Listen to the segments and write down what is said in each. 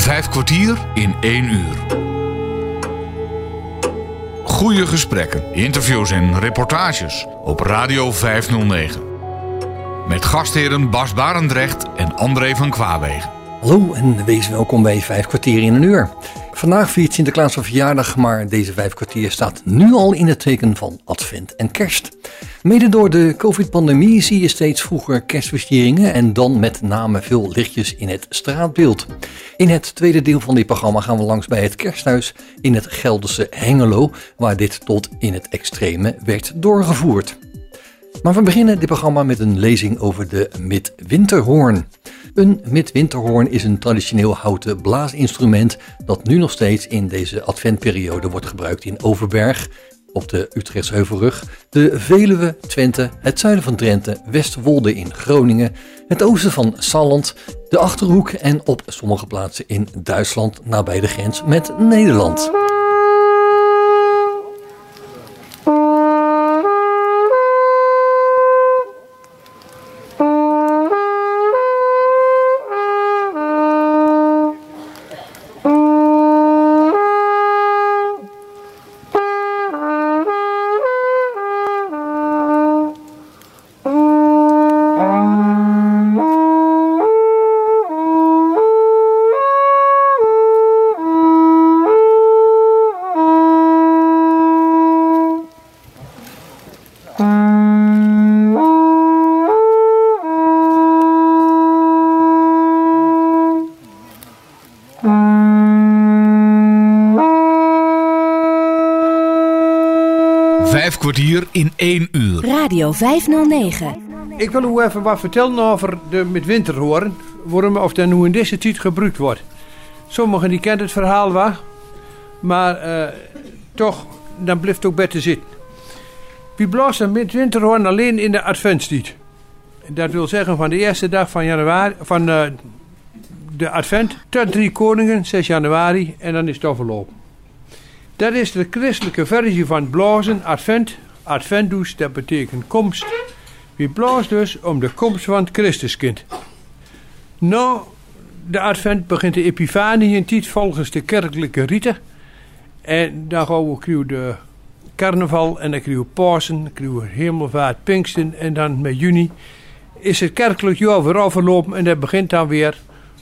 Vijf kwartier in één uur. Goede gesprekken, interviews en reportages op Radio 509. Met gastheren Bas Barendrecht en André van Kwaabegen. Hallo en wees welkom bij Vijf kwartier in een uur. Vandaag viert Sinterklaas zijn verjaardag, maar deze vijf kwartier staat nu al in het teken van Advent en Kerst. Mede door de COVID-pandemie zie je steeds vroeger kerstversieringen en dan met name veel lichtjes in het straatbeeld. In het tweede deel van dit programma gaan we langs bij het kersthuis in het Gelderse Hengelo, waar dit tot in het extreme werd doorgevoerd. Maar we beginnen dit programma met een lezing over de midwinterhoorn. Een midwinterhoorn is een traditioneel houten blaasinstrument dat nu nog steeds in deze adventperiode wordt gebruikt in Overberg, op de Utrechtse Heuvelrug, de Veluwe, Twente, het zuiden van Drenthe, Westwolde in Groningen, het oosten van Salland, de Achterhoek en op sommige plaatsen in Duitsland nabij de grens met Nederland. Vijf kwartier in één uur. Radio 509. Ik wil u even wat vertellen over de met winterhoorn. Waarom of dat nu in deze tijd gebruikt wordt. Sommigen die kennen het verhaal wel. Maar eh, toch, dan blijft het ook beter zitten. Wie blazen met winterhoorn alleen in de adventstijd. Dat wil zeggen van de eerste dag van januari, van eh, de advent tot drie koningen, 6 januari. En dan is het afgelopen. Dat is de christelijke versie van blazen, advent. Adventus, dat betekent komst. Wie blaast dus om de komst van het Christuskind. Nou, de advent begint de Epifanie in tijd volgens de kerkelijke riten. En dan gaan we de carnaval en dan krijgen we Pasen, dan krijgen we Hemelvaart, Pinksten en dan met juni is het kerkelijk jaar weer afgelopen en dat begint dan weer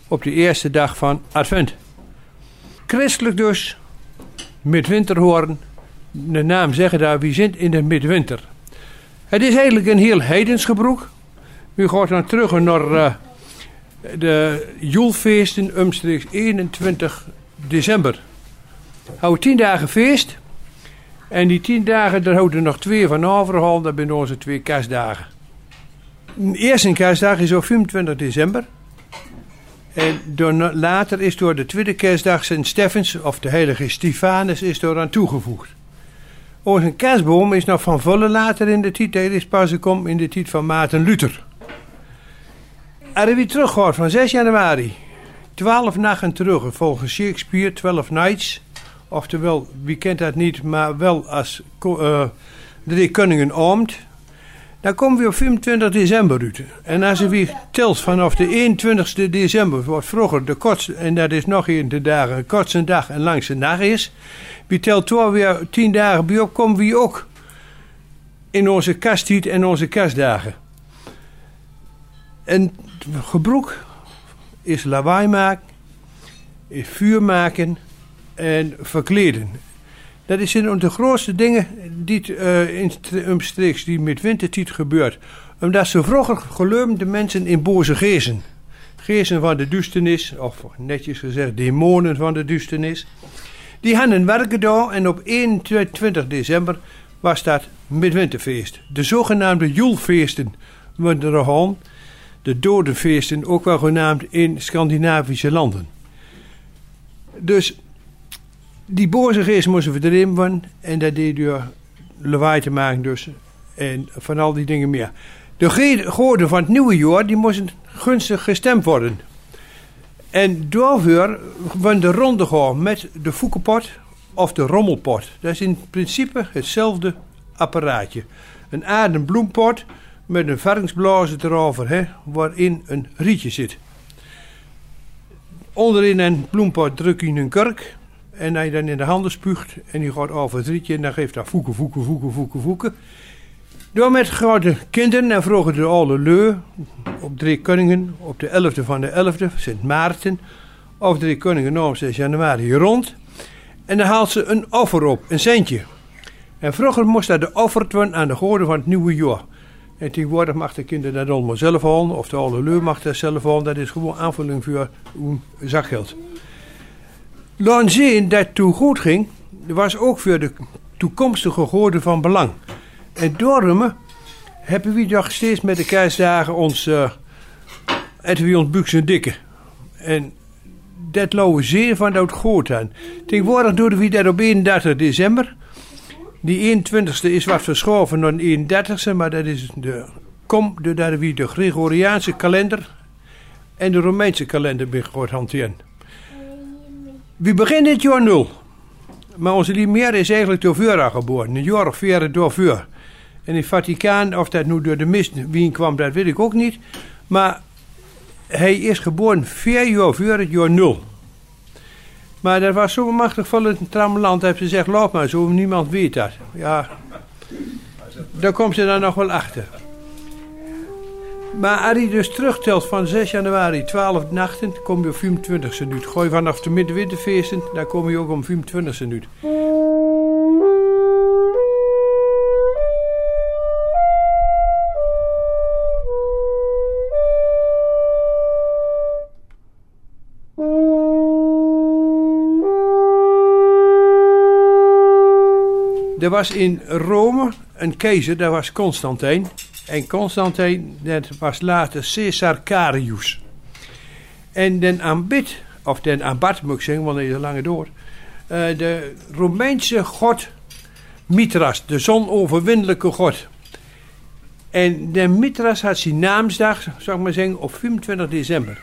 op de eerste dag van advent. Christelijk dus, midwinterhoorn. De naam zeggen daar, wie zit in de midwinter. Het is eigenlijk een heel heidens gebroek. U gaat dan terug naar uh, de Joelfeesten omstreeks 21 december. Houden tien dagen feest. En die tien dagen, daar houden er nog twee van overal. Dat zijn onze twee kerstdagen. De eerste kerstdag is op 25 december. En later is door de tweede kerstdag Sint Steffens, of de heilige Stefanus, is door aan toegevoegd. Onze kerstboom is nog van volle later in de tijd. Is pas gekomen in de tijd van Maarten Luther. Als we teruggaat van 6 januari, 12 nachten terug, volgens Shakespeare, 12 nights. Oftewel, wie kent dat niet, maar wel als uh, de koningen oomt. Dan komen we op 25 december uit. En als je weer telt vanaf de 21 december, wat vroeger de kortste, en dat is nog een de dagen, de kortste dag en langste nacht is. Wie telt toch weer 10 dagen bij op, komen we ook in onze kasttijd en onze kastdagen. En gebroek is lawaai maken, is vuur maken en verkleden. Dat is een van de grootste dingen die uh, in omstreeks die met wintertijd gebeurt. Omdat ze vroeger geloofden de mensen in boze geesten. Geesten van de duisternis, of netjes gezegd demonen van de duisternis. Die hadden werken daar en op 21 december was dat midwinterfeest. De zogenaamde Joelfeesten worden er. De dodenfeesten, ook wel genaamd in Scandinavische landen. Dus die boze moesten verdreven worden. En dat deed door lawaai te maken dus. En van al die dingen meer. De goden van het nieuwe jaar, die moesten gunstig gestemd worden. En daarvoor werden de ronde met de voekenpot of de rommelpot. Dat is in principe hetzelfde apparaatje. Een adembloempot met een varkensblazer erover, hè, waarin een rietje zit. onderin een bloempot druk je een kurk. En hij dan in de handen spuugt en die gaat over het rietje en dan geeft dat voeken, voeken, voeken, voeken, voeken. Door met grote kinderen en vroegen de oude leu op drie koningen op de 11e van de 11e, Sint Maarten, of drie koningen op 6 januari rond. En dan haalt ze een offer op, een centje. En vroeger moest dat de offerd worden aan de goden van het nieuwe jaar. En tegenwoordig mag de kinderen dat allemaal zelf halen, of de oude leu mag dat zelf halen. Dat is gewoon aanvulling voor een zakgeld. Laat zien dat toen goed ging, was ook voor de toekomstige goden van belang. En daarom hebben we nog steeds met de kerstdagen ons, uh, we ons buksen dikke. En dat lopen zeer van dat goed aan. Tegenwoordig doen we dat op 31 december. Die 21ste is wat verschoven naar de 31ste, maar dat is de, kom, doordat we de Gregoriaanse kalender en de Romeinse kalender beginnen hanteren. We beginnen het jaar nul. Maar onze Limeer is eigenlijk door vuur geboren, een jaar of vier door vuur. En in het Vaticaan, of dat nu door de mist wie kwam, dat weet ik ook niet. Maar hij is geboren vier jaar voor het jaar nul. Maar dat was zo machtig van het tramland. Heeft ze gezegd, loop maar zo, niemand weet dat. Ja, daar komt ze dan nog wel achter. Maar als je dus terugtelt van 6 januari, 12 nachten, kom je op 25 minuut. Gooi vanaf de middenwinterfeesten, dan kom je ook om 25 minuut. Er was in Rome een keizer, dat was Constantijn. En Constantijn, dat was later Caesar Carius. En den aanbid, of den aanbad moet ik zeggen, want hij is lange door. Uh, de Romeinse god Mithras, de zonoverwinnelijke god. En de Mithras had zijn naamsdag, zou ik maar zeggen, op 25 december.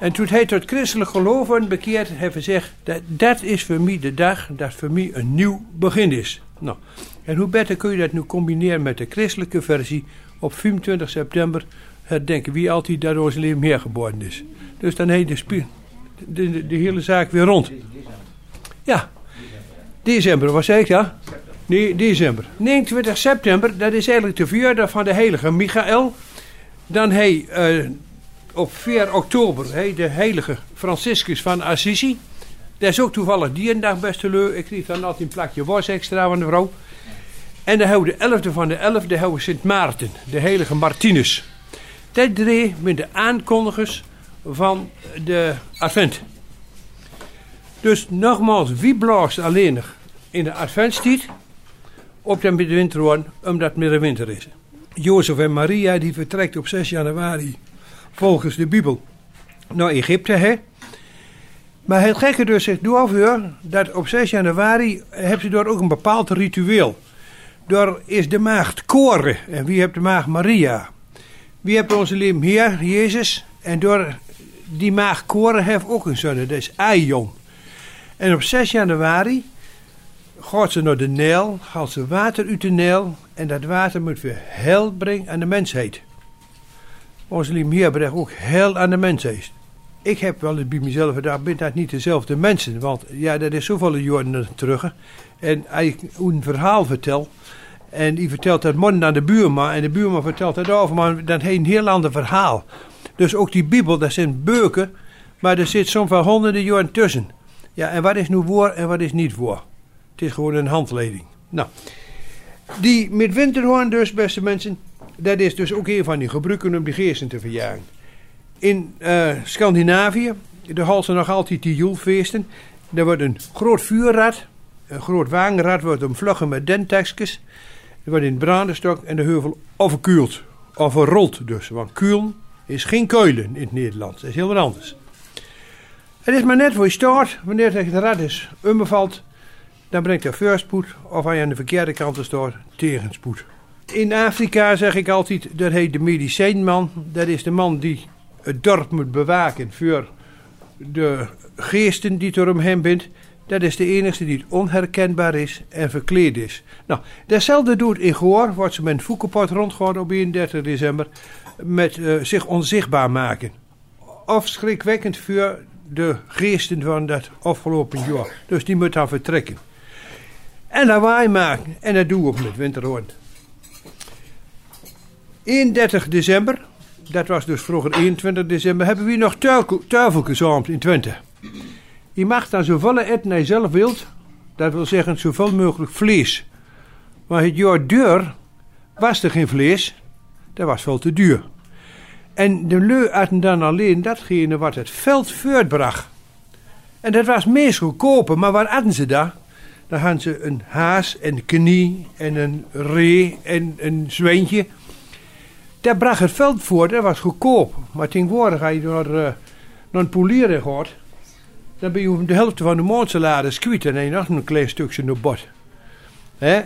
En toen hij tot christelijk geloven bekeerd, heeft hij gezegd: dat, dat is voor mij de dag dat voor mij een nieuw begin is. Nou, en hoe beter kun je dat nu combineren met de christelijke versie? Op 25 september herdenken wie altijd dat ons leven meer geboren is. Dus dan heet de, de, hele zaak weer rond. Ja, december, wat zei ik ja? Nee, december. 29 september, dat is eigenlijk de verjaardag van de heilige Michael. Dan hij uh, op 4 oktober hey, de heilige Franciscus van Assisi. Dat is ook toevallig die dag beste leu. Ik kreeg dan altijd een plakje was extra van de vrouw. En dan we de 11e van de 11e, hebben we Sint Maarten, de heilige Martinus. Dat drie met de aankondigers van de Advent. Dus nogmaals, wie blaast alleen in de Adventstijd op de middenwinter omdat het middenwinter is. Jozef en Maria die vertrekt op 6 januari volgens de Bijbel naar Egypte. Hè? Maar het gekke dus zegt doorvuur dat op 6 januari hebben ze daar ook een bepaald ritueel. Daar is de maagd Koren. En wie heeft de maagd Maria? Wie heeft onze lief Heer, Jezus? En door die maagd Koren heeft ook een zoon, dat is Aion. En op 6 januari gaat ze naar de Nijl, haalt ze water uit de Nijl. En dat water moet weer hel brengen aan de mensheid. Onze lief Heer brengt ook hel aan de mensheid ik heb wel eens bij mezelf gedacht, ben dat niet dezelfde mensen? Want ja, dat is zoveel jaren terug. En ik een verhaal vertel, en die vertelt dat morgen aan de buurman, en de buurman vertelt dat over, maar dan heeft een heel ander verhaal. Dus ook die Bijbel, dat zijn beuken, maar er zit soms wel honderden jaren tussen. Ja, en wat is nu voor en wat is niet voor? Het is gewoon een handleiding. Nou, die met winterhoorn dus, beste mensen, dat is dus ook een van die gebruiken om die geesten te verjagen. In uh, Scandinavië, de halsen nog altijd die joelfeesten. Er wordt een groot vuurrad, een groot wagenrad wordt omvloggen met dentekjes. Er wordt in brandenstok en de heuvel overkuild. Overrold dus, want kuilen is geen keulen in het Nederlands. Dat is heel wat anders. Het is maar net voor je staat, wanneer het rad is onbevalt, dan brengt er voorspoed, of je aan de verkeerde kant staat, tegenspoed. In Afrika zeg ik altijd, dat heet de medicijnman. Dat is de man die het dorp moet bewaken voor de geesten die er omheen bent. Dat is de enige die onherkenbaar is en verkleed is. Nou, datzelfde doet in Goor, wordt ze met Foekenpot rondgaan op 31 december, met uh, zich onzichtbaar maken. Of schrikwekkend voor de geesten van dat afgelopen jaar. Dus die moet dan vertrekken. En wij maken. En dat doen we op met winterhoorn. 31 december, dat was dus vroeger 21 december, hebben we nog tuivel gezamd in Twente. Je mag dan zoveel eten als je zelf wilt. Dat wil zeggen zoveel mogelijk vlees. Maar het jaar duur was er geen vlees. Dat was veel te duur. En de leu aten dan alleen datgene wat het veld voortbracht. En dat was meest goedkoper, maar waar aten ze daar? Dan hadden ze een haas en knie en een ree en een zwijntje. Dat bracht het veld voort, dat was goedkoop. Maar tegenwoordig ga je door, naar een polieren gaat, dan ben je de helft van de maandsalades kwijt en dan heb je nog een klein stukje naar.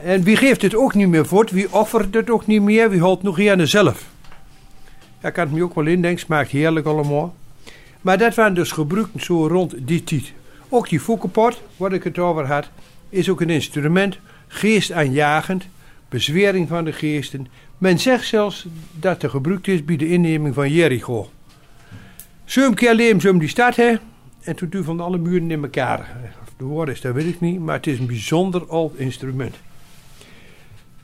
En wie geeft het ook niet meer voort, wie offert het ook niet meer, wie houdt nog aan zelf. Ja, kan het me ook wel indenken, smaakt heerlijk allemaal. Maar dat waren dus gebruikt zo rond die tijd. Ook die foekenpot, waar ik het over had, is ook een instrument, geestaanjagend, bezwering van de geesten. Men zegt zelfs dat er gebruikt is bij de inneming van Jericho. Zo'n keer leem die stad, hè, en toen van alle muren in elkaar. De woord is, dat weet ik niet, maar het is een bijzonder oud instrument.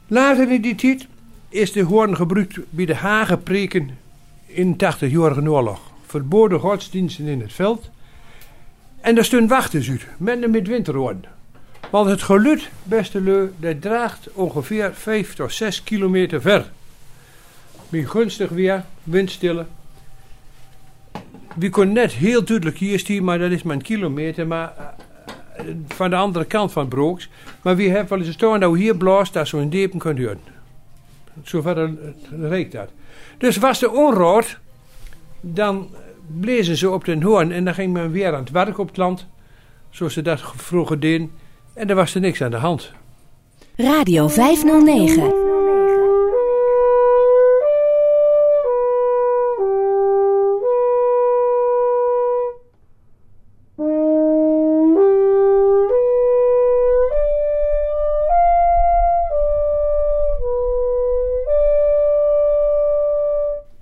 Later in die tijd is de hoorn gebruikt bij de Hagenpreken in de 80-jarige oorlog. Verboden godsdiensten in het veld. En daar stond wachters uit, met een midwinterhoorn. Want het geluid, beste leu, dat draagt ongeveer 5 tot 6 kilometer ver. Met gunstig weer, windstille. We kon net heel duidelijk hier zien, maar dat is maar een kilometer. Maar uh, van de andere kant van Brooks. Maar we hebben wel eens staan dat we hier blaast, dat zo'n diepen kunt horen. Zover reikt dat. Dus was de onrood, dan blezen ze op den hoorn en dan ging men weer aan het werk op het land. Zoals ze dat vroeger deden. En er was er niks aan de hand. Radio 509.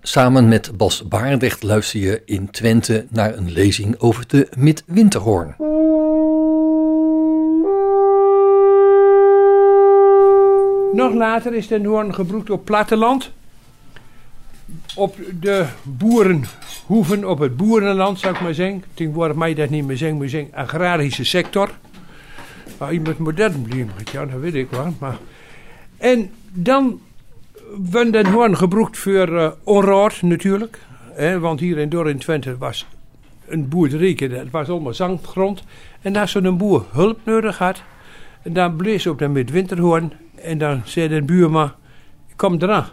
Samen met Bas Baardecht luister je in Twente naar een lezing over de Midwinterhoorn. Nog later is de hoorn gebruikt op platteland. Op de boerenhoeven, op het boerenland zou ik maar zeggen. Tegenwoordig mag je dat niet meer zeggen, maar zeggen agrarische sector. Maar moet modern blijven, ja, dat weet ik wel. Maar... En dan werd de hoorn gebruikt voor uh, natuurlijk. Hè, want hier in Dor Twente was een boerderij, dat was allemaal zandgrond. En als zo'n boer hulp nodig had, dan bleef op de midwinterhoorn en dan zei de buurman, kom eraan.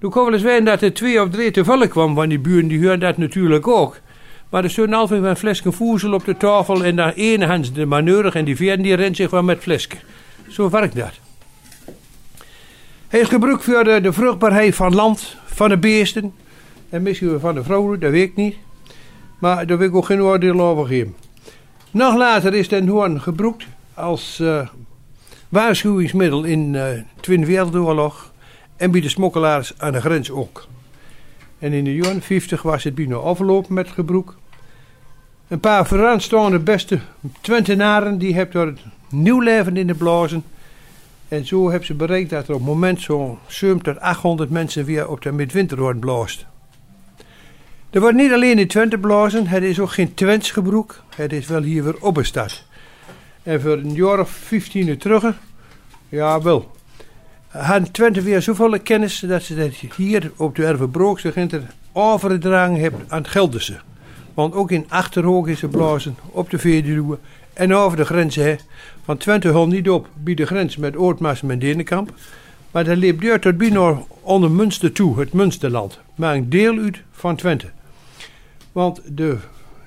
Toen kon wel eens dat er twee of drie toevallig kwam van die buren, die huren dat natuurlijk ook. Maar er stond altijd een flesje voedsel op de tafel en dan ene hand de maneurig en die vierde die rent zich wel met flesje. Zo werkt dat. Hij is gebruikt voor de, de, vruchtbaarheid van land, van de beesten. En misschien van de vrouwen, dat weet ik niet. Maar daar wil ik ook geen oordeel over geven. Nog later is de hoorn gebruikt als uh, waarschuwingsmiddel in de uh, Tweede Wereldoorlog en bij de smokkelaars aan de grens ook. En in de jaren 50 was het bijna afgelopen met gebroek. Een paar vooraanstaande beste Twentenaren die hebben er nieuw leven in de blazen. En zo hebben ze bereikt dat er op het moment zo'n 700 tot 800 mensen weer op de midwinterhoorn blaast. Er wordt niet alleen in Twente blazen, het is ook geen Twents gebroek. Het is wel hier weer opgestart. En voor een jaar of 15 terug, ja wel, had Twente weer zoveel kennis dat ze dat hier op de Ervenbroek zich inter overgedragen hebben aan het Gelderse. Want ook in Achterhoog is er blazen, op de Veerduwe en over de grenzen. Hè. Want Twente hol niet op bij de grens met Oortmaas en Denenkamp. Maar dat liep deur tot bijna onder Münster toe, het Münsterland. Maar een deel uit van Twente. Want de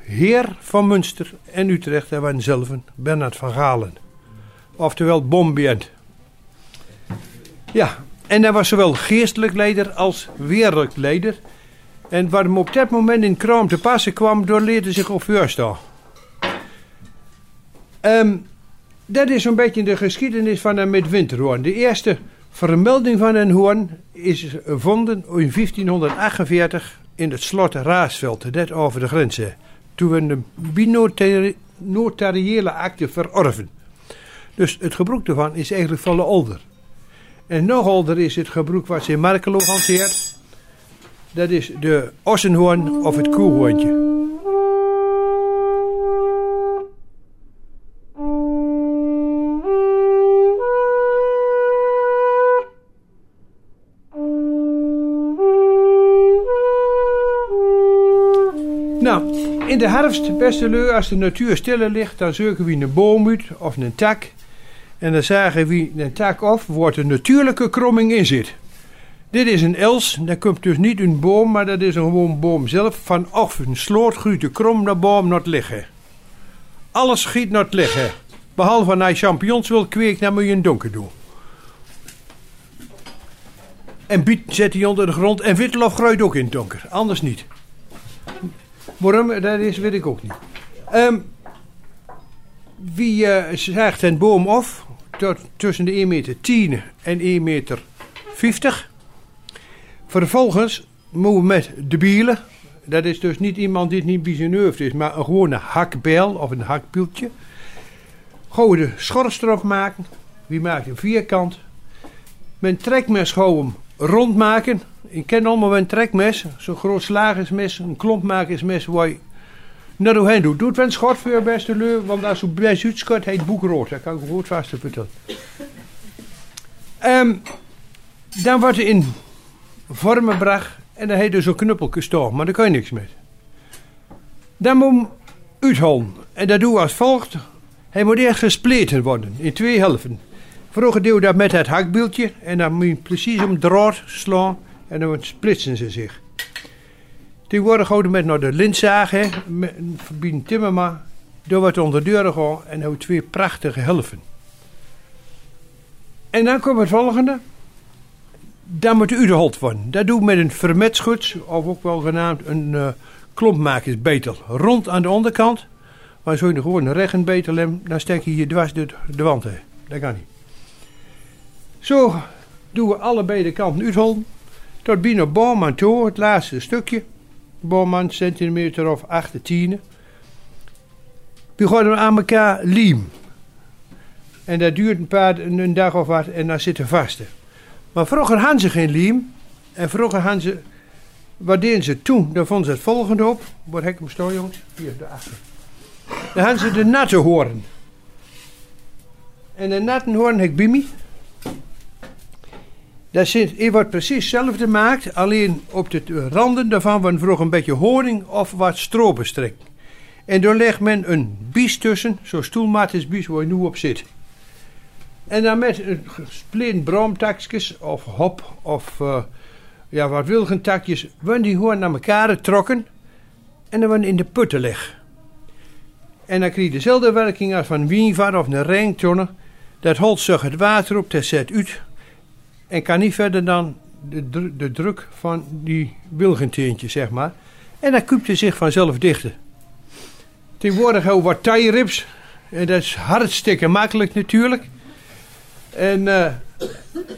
heer van Münster en Utrecht, waren zelf Bernard van Galen. Oftewel Bombient. Ja, en hij was zowel geestelijk leider als wereldlijk leider. En wat hem op dat moment in Kraam te passen kwam, doorleerde zich op vuurstaan. Um, dat is een beetje de geschiedenis van de midwinterhoorn. De eerste vermelding van een hoorn is gevonden in 1548 in het slot Raasveld, net over de grenzen. Toen we een binotariële akte verorven. Dus het gebruik daarvan is eigenlijk van de older. En nog older is het gebruik wat ze in Markelo hanteert. Dat is de ossenhoorn of het koehoorntje. In de herfst, beste leu, als de natuur stiller ligt, dan zoeken we een boom uit of een tak. En dan zagen we een tak af, wordt een natuurlijke kromming in zit. Dit is een els, dat komt dus niet een boom, maar dat is een gewoon boom zelf. Van of een sloot de krom naar boom not liggen. Alles schiet not liggen. Behalve als je champignons wil kweken, dan moet je een donker doen. En biet zet hij onder de grond en witlof groeit ook in het donker, anders niet. Waarom, dat is, weet ik ook niet. Um, wie uh, zaagt een boom af tot tussen de 1 meter 10 en 1 meter 50. Vervolgens moeten we met de bielen, dat is dus niet iemand die het niet bijzonder is, maar een gewone hakbijl of een hakpieltje. Gewoon de schors erop maken. Wie maakt een vierkant. Met een trekmes gewoon rond maken. Ik ken allemaal een trekmes, zo'n groot slagersmes, een klompmakersmes waar je naar doorheen doet. Doet wel een schot voor je beste leur, want als je bij Zuidschot heet boekrood. Dat kan ik goed vast vertellen. Um, dan wordt er in vormen gebracht en dan heet er zo'n knuppeltje staan, maar daar kan je niks mee. Dan moet je uithalen. En dat doe als volgt. Hij moet eerst gespleten worden in twee helften. Vroeger deden we dat met het hakbieltje en dan moet je precies om draad slaan en dan splitsen ze zich. Tegenwoordig houden met naar de lintzagen, verbieden timmerman, door wat onder de deur gaan en hebben twee prachtige helven. En dan komt het volgende. Dan moet u de holt worden. Dat doe ik met een vermetschuts, of ook wel genaamd een uh, klompmakersbetel. Rond aan de onderkant. Maar zo je gewoon een regenbetel hebt, dan steek je hier dwars de, de wand heen. Dat kan niet. Zo doen we allebei de kanten uithollen. Tot binnen boom toe, het laatste stukje. Boom centimeter of 18. Begonnen we aan elkaar liem. En dat duurt een, paar, een dag of wat en dan zitten vasten. Maar vroeger hadden ze geen liem. En vroeger hadden ze... Wat deden ze toen? Dan vonden ze het volgende op. Wat heb ik hem staan, jongens? Hier, daarachter. Dan hadden ze de natte hoorn. En de natte hoorn heb ik. Dat zit, wordt precies hetzelfde gemaakt, alleen op de randen daarvan wordt vroeg een beetje honing of wat stro bestrekt. En daar legt men een bies tussen, zo'n stoelmatisbies waar je nu op zit. En dan met een gespleten bromtakjes of hop of uh, ja, wat wilgentakjes, worden die gewoon naar elkaar getrokken en dan worden in de putten leggen. En dan krijg je dezelfde werking als van wienvaart of een ringtonne. Dat holt zich het water op, dat zet uit en kan niet verder dan de, de druk van die wilgenteentje, zeg maar. En dan kuipt hij zich vanzelf dichter. Tegenwoordig hebben we wat tie-rips. En dat is hartstikke makkelijk natuurlijk. En, uh,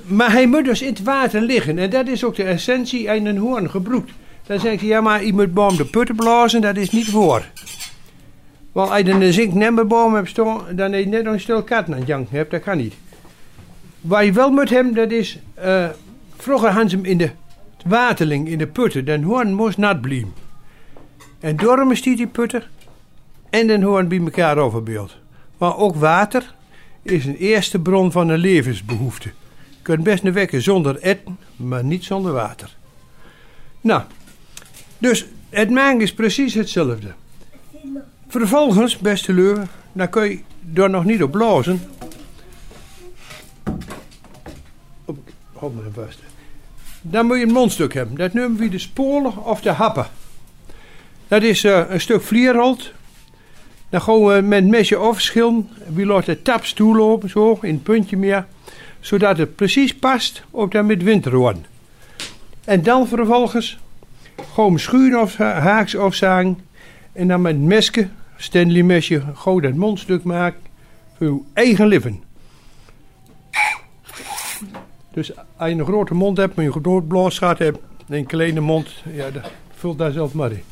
maar hij moet dus in het water liggen. En dat is ook de essentie in een hoorn gebroekt. Dan zegt hij, ja maar je moet boom de putten blazen, dat is niet voor. Want als je een zinknemmerboom hebt dan heb je net een stil kat aan het janken hebt, dat kan niet. Waar je wel moet hebben, dat is... Uh, vroeger hadden ze hem in de waterling, in de putten. Dan hoorn moest nat blijven. En daarom is die die putten en dan hoorn bij elkaar overbeeld. Maar ook water is een eerste bron van een levensbehoefte. Je kunt best een wekken zonder eten, maar niet zonder water. Nou, dus het maken is precies hetzelfde. Vervolgens, beste leur, dan kun je er nog niet op blazen, Dan moet je een mondstuk hebben. Dat noemen we de spolen of de happen. Dat is uh, een stuk vlierholt. Dan gaan we met het mesje afschillen. We laten de taps toelopen, zo, in een puntje meer. Zodat het precies past op dat met winterhoorn. En dan vervolgens gewoon schuren of haaks afzagen. En dan met het mesje, Stanley mesje, gewoon dat mondstuk maken. Voor uw eigen leven. Dus als je een grote mond hebt, maar je een groot blaasgat hebt, en een kleine mond, ja, dat vult daar zelf maar in.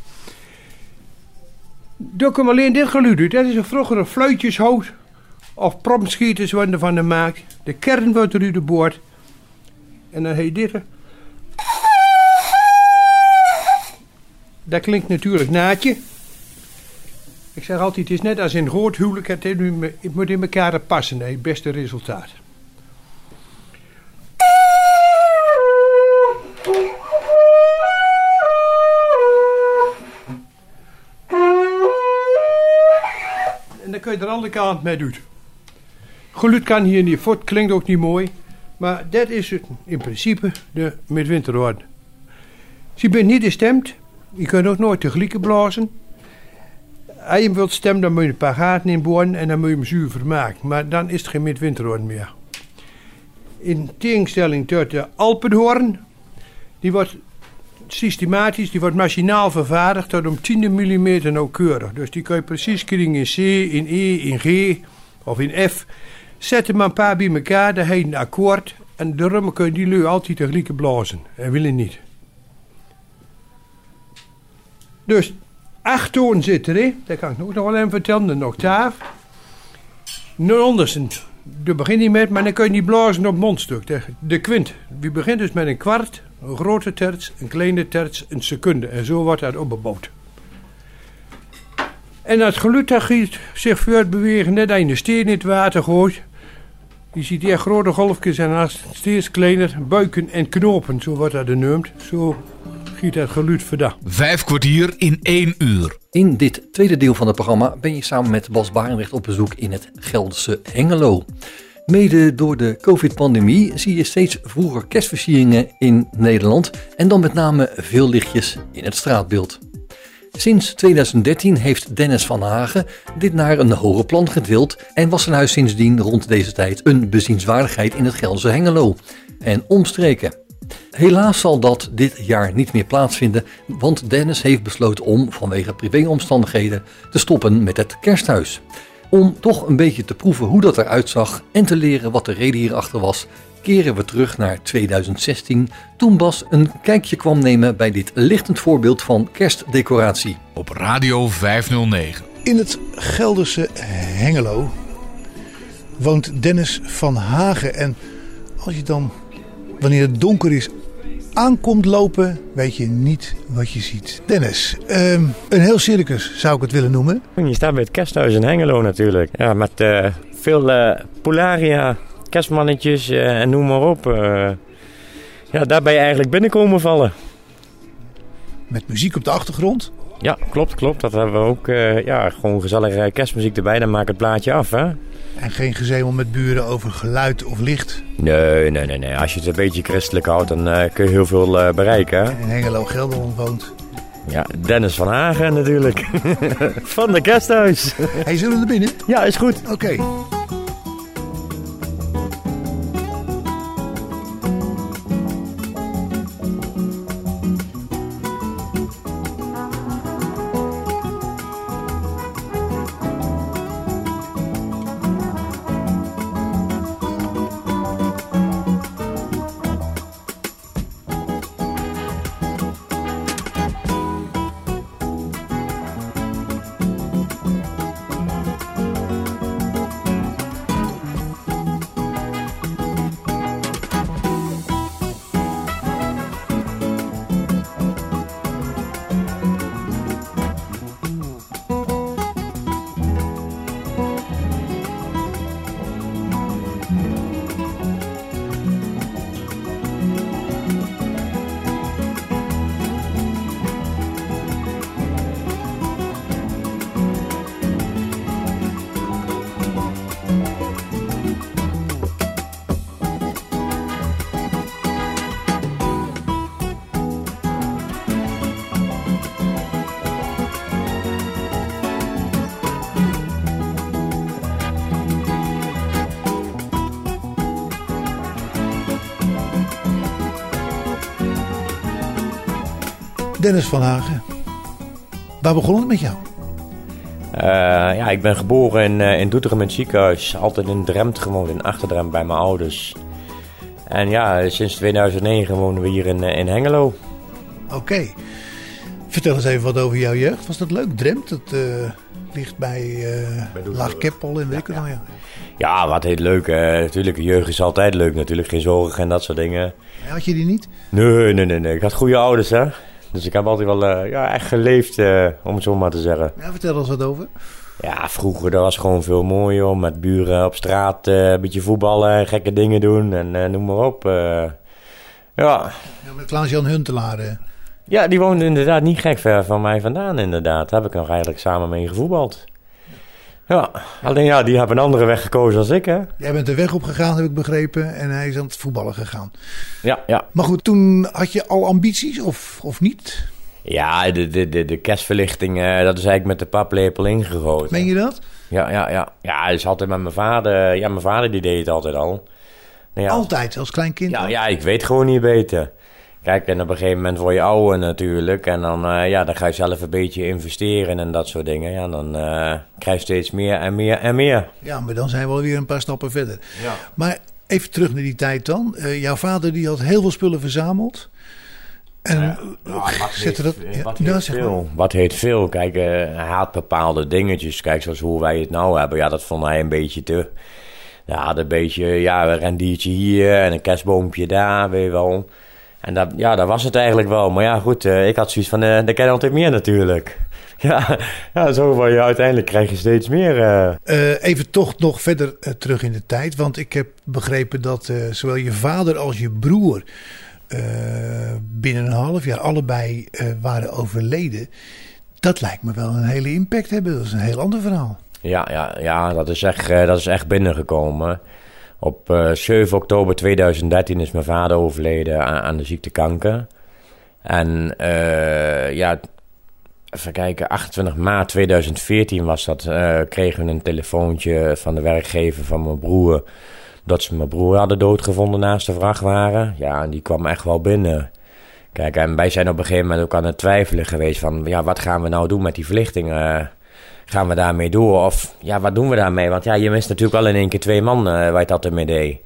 Daar komt alleen dit geluid. Dat is een vroegere fluitjeshout of propschieters worden ervan gemaakt. De kern wordt er uit de boord. En dan heet dit. Dat klinkt natuurlijk naadje. Ik zeg altijd, het is net als in groot huwelijk. Het, moet in elkaar passen. Het beste resultaat. Dan kun je er alle kant mee doen. Geluid kan hier niet voort, klinkt ook niet mooi. Maar dat is het in principe de midwinterorde. Je bent niet gestemd. Je kunt ook nooit tegelijk blazen. Als je wilt stemmen, dan moet je een paar gaten in boren en dan moet je hem zuiver maken. Maar dan is het geen midwinterorde meer. In tegenstelling tot de Alpenhoorn, die wordt systematisch, die wordt machinaal vervaardigd tot om 10 mm nauwkeurig. Dus die kun je precies krijgen in C, in E, in G of in F. Zet er maar een paar bij elkaar, dan heet een akkoord. En daarom kun je die lui altijd tegelijk blazen. En willen niet. Dus acht tonen zitten erin. Dat kan ik ook nog wel even vertellen. Een octaaf. Een onderste. Daar begin je met, maar dan kun je niet blazen op mondstuk. De, de kwint. We begint dus met een kwart, een grote terts, een kleine terts, een seconde. En zo wordt dat opgebouwd. En dat geluid dat giet zich voortbewegen, net als je een steen in het water gooit. Je ziet hier grote golfjes en als steeds kleiner buiken en knopen, zo wordt dat genoemd. Zo giet dat geluid vandaag. Vijf kwartier in één uur. In dit tweede deel van het programma ben je samen met Bas Barendrecht op bezoek in het Gelderse Hengelo. Mede door de COVID-pandemie zie je steeds vroeger kerstversieringen in Nederland en dan met name veel lichtjes in het straatbeeld. Sinds 2013 heeft Dennis van Hagen dit naar een hoger plan getild en was zijn huis sindsdien rond deze tijd een bezienswaardigheid in het Gelderse Hengelo en omstreken. Helaas zal dat dit jaar niet meer plaatsvinden, want Dennis heeft besloten om vanwege privéomstandigheden te stoppen met het kersthuis. Om toch een beetje te proeven hoe dat eruit zag en te leren wat de reden hierachter was, keren we terug naar 2016, toen Bas een kijkje kwam nemen bij dit lichtend voorbeeld van kerstdecoratie. Op Radio 509. In het Gelderse Hengelo woont Dennis van Hagen. En als je dan, wanneer het donker is, aankomt lopen, weet je niet wat je ziet. Dennis, ehm, een heel circus zou ik het willen noemen. Je staat bij het kersthuis in Hengelo natuurlijk. Ja, met eh, veel eh, Polaria, kerstmannetjes eh, en noem maar op. ja, daar ben je eigenlijk binnenkomen vallen. Met muziek op de achtergrond. Ja, klopt, klopt. Dat hebben we ook. ja, gewoon gezellige kerstmuziek erbij. Dan maakt het plaatje af, hè? En geen gezemel met buren over geluid of licht. Nee, nee, nee, nee. Als je het een beetje christelijk houdt, dan eh, kun je heel veel eh, bereiken. hè? In Hengelo Gelderland woont. Ja, Dennis van Hagen natuurlijk. van de kersthuis. Hey, zullen we naar binnen? ja, is goed. Oké. Dennis van Hagen. Waar begon het met jou? Eh, ja, ik ben geboren in, eh, in Doetinchem in het ziekenhuis. Altijd in Drempt gewoond, in Achterdrempt bij mijn ouders. En ja, sinds 2009 wonen we hier in, eh, in Hengelo. Oké. Vertel eens even wat over jouw jeugd. Was dat leuk? Dremt? Dat eh, ligt bij uh, Laagkeppel weet ik ja, ja. ja, wat heet leuk. natuurlijk, jeugd is altijd leuk natuurlijk. Geen zorgen en dat soort dingen. Had je die niet? Nee, nee, nee. nee. Ik had goede ouders, hè. Dus ik heb altijd wel ja, echt geleefd, om het zo maar te zeggen. Ja, vertel eens wat over. Ja, vroeger dat was gewoon veel mooier. om Met buren op straat een beetje voetballen, gekke dingen doen en noem maar op. ja. ja. Met Klaas-Jan Huntelaar. Ja, die woonde inderdaad niet gek ver van mij vandaan, inderdaad. Daar heb ik nog eigenlijk samen mee gevoetbald. Ja, alleen ja, die hebben een andere weg gekozen als ik, hè. Jij bent de weg opgegaan, heb ik begrepen, en hij is aan het voetballen gegaan. Ja, ja. Maar goed, toen had je al ambities, of, of niet? Ja, de, de, de, de kerstverlichting, uh, dat is eigenlijk met de paplepel ingegooid. Meen je dat? Ja, ja, ja. Ja, is altijd met mijn vader. Ja, mijn vader die deed het altijd al. Nou ja. Altijd, als klein kind? Ja, ja, ik weet gewoon niet beter. Kijk, en op een gegeven moment word je ouder natuurlijk. En dan, uh, ja, dan ga je zelf een beetje investeren en dat soort dingen. Ja, dan uh, krijg je steeds meer en meer en meer. Ja, maar dan zijn we alweer een paar stappen verder. Ja. Maar even terug naar die tijd dan. Uh, jouw vader die had heel veel spullen verzameld. En ja, nou, wat zette dat... Ja, wat, heet veel. wat heet veel? Kijk, hij had bepaalde dingetjes. Kijk, zoals hoe wij het nou hebben. Ja, dat vond hij een beetje te... Ja, een beetje, ja, een rendiertje hier en een kerstboompje daar, weet je wel. En dat, ja, dat was het eigenlijk wel. Maar ja, goed, uh, ik had zoiets van, uh, eh, ken je altijd meer natuurlijk. ja, ja, zo word je uiteindelijk krijg je steeds meer. Uh... even toch nog verder terug in de tijd. Want ik heb begrepen dat zowel je vader als je broer binnen een half jaar allebei waren overleden. Dat lijkt me wel een hele impact hebben. Dat is een heel ander verhaal. Ja, ja, ja dat, is echt, dat is echt binnengekomen. Op uh, eh, 7 oktober 2013 is mijn vader overleden aan, de ziekte kanker. En uh, ja, even kijken, 28 maart 2014 was dat. Uh, kregen we een telefoontje van de werkgever van mijn broer. Dat ze mijn broer hadden doodgevonden naast de vrachtwagen. Ja, en die kwam echt wel binnen. Kijk, en wij zijn op een gegeven moment ook aan het twijfelen geweest van... ja, wat gaan we nou doen met die verlichting? Gaan we daarmee door? Of ja, wat doen we daarmee? Want ja, je mist natuurlijk wel in één keer twee man uh, waar je het altijd mee deed.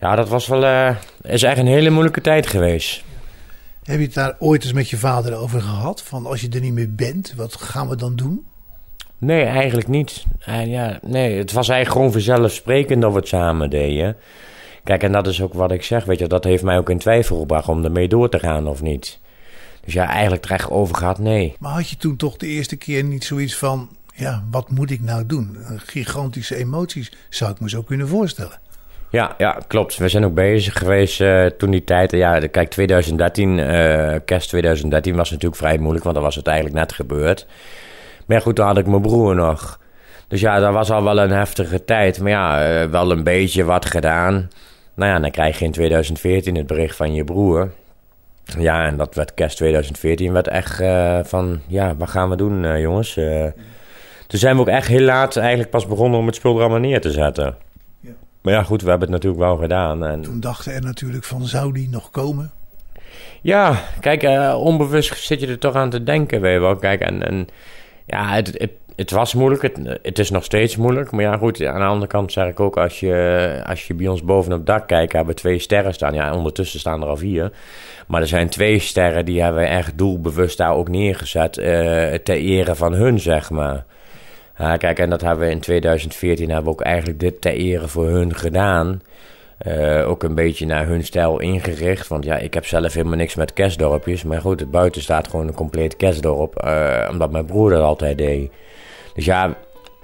Ja, dat was wel, uh, is echt een hele moeilijke tijd geweest. Heb je het daar ooit eens met je vader over gehad? Van als je er niet meer bent, wat gaan we dan doen? Nee, eigenlijk niet. Uh, ja, nee, het was eigenlijk gewoon vanzelfsprekend dat we het samen deden. Kijk, en dat is ook wat ik zeg, weet je, dat heeft mij ook in twijfel gebracht om ermee door te gaan of niet. Dus ja, eigenlijk terecht over gehad, nee. Maar had je toen toch de eerste keer niet zoiets van... ja, wat moet ik nou doen? Gigantische emoties zou ik me zo kunnen voorstellen. Ja, ja, klopt. We zijn ook bezig geweest uh, toen die tijd. Ja, kijk, 2013, uh, eh, kerst 2013 was natuurlijk vrij moeilijk, want dan was het eigenlijk net gebeurd. Maar goed, toen had ik mijn broer nog. Dus ja, dat was al wel een heftige tijd. Maar ja, uh, wel een beetje wat gedaan. Nou ja, dan krijg je in 2014 het bericht van je broer. Ja, en dat werd kerst 2014 werd echt uh, van, ja, wat gaan we doen, uh, jongens? Uh, toen zijn we ook echt heel laat eigenlijk pas begonnen om het spul er allemaal neer te zetten. Ja. Maar ja, goed, we hebben het natuurlijk wel gedaan. En... Toen dachten er natuurlijk van, zou die nog komen? Ja, kijk, onbewust zit je er toch aan te denken, weet je wel. Kijk, en, en ja, het, het het was moeilijk, het, is nog steeds moeilijk. Maar ja, goed, aan de andere kant zeg ik ook... als je, als je bij ons boven op dak kijkt, hebben we twee sterren staan. Ja, ondertussen staan er al vier. Maar er zijn twee sterren, die hebben we echt doelbewust daar ook neergezet... Uh, ter ere van hun, zeg maar. Ja, kijk, en dat hebben we in 2014 hebben we ook eigenlijk dit ter ere voor hun gedaan... Uh, ook een beetje naar hun stijl ingericht. Want ja, ik heb zelf helemaal niks met kerstdorpjes. Maar goed, buiten staat gewoon een compleet kerstdorp. Uh, omdat mijn broer dat altijd deed. Dus ja,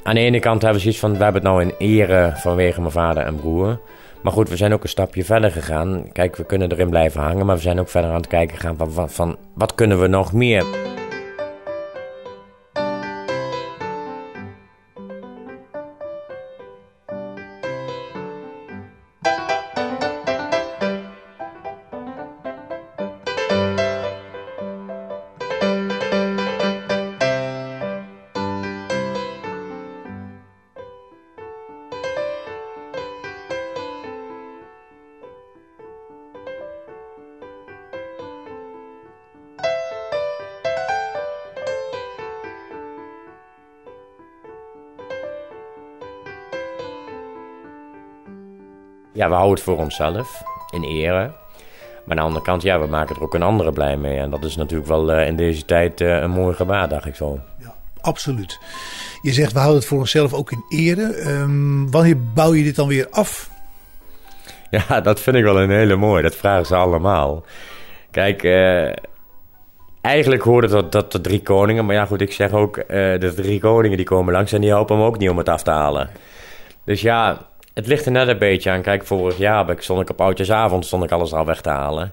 aan de ene kant hebben we zoiets van... we hebben het nou in ere vanwege mijn vader en broer. Maar goed, we zijn ook een stapje verder gegaan. Kijk, we kunnen erin blijven hangen... maar we zijn ook verder aan het kijken van, van, van wat kunnen we nog meer... we houden het voor onszelf, in ere. aan de andere kant, ja, we maken er ook een andere blij mee. En dat is natuurlijk wel in deze tijd een mooi gebaar, dacht ik zo. Ja, absoluut. Je zegt, we houden het voor onszelf ook in ere. Ehm, wanneer bouw je dit dan weer af? Ja, dat vind ik wel een hele mooie. Dat vragen ze allemaal. Kijk, uh, eigenlijk hoorde dat, dat de drie koningen. Maar ja, goed, ik zeg ook, de drie koningen die komen langs en die helpen hem ook niet om het af te halen. Dus ja, het ligt er net een beetje aan. Kijk, vorig jaar stond ik op oudjesavond stond ik alles al weg te halen.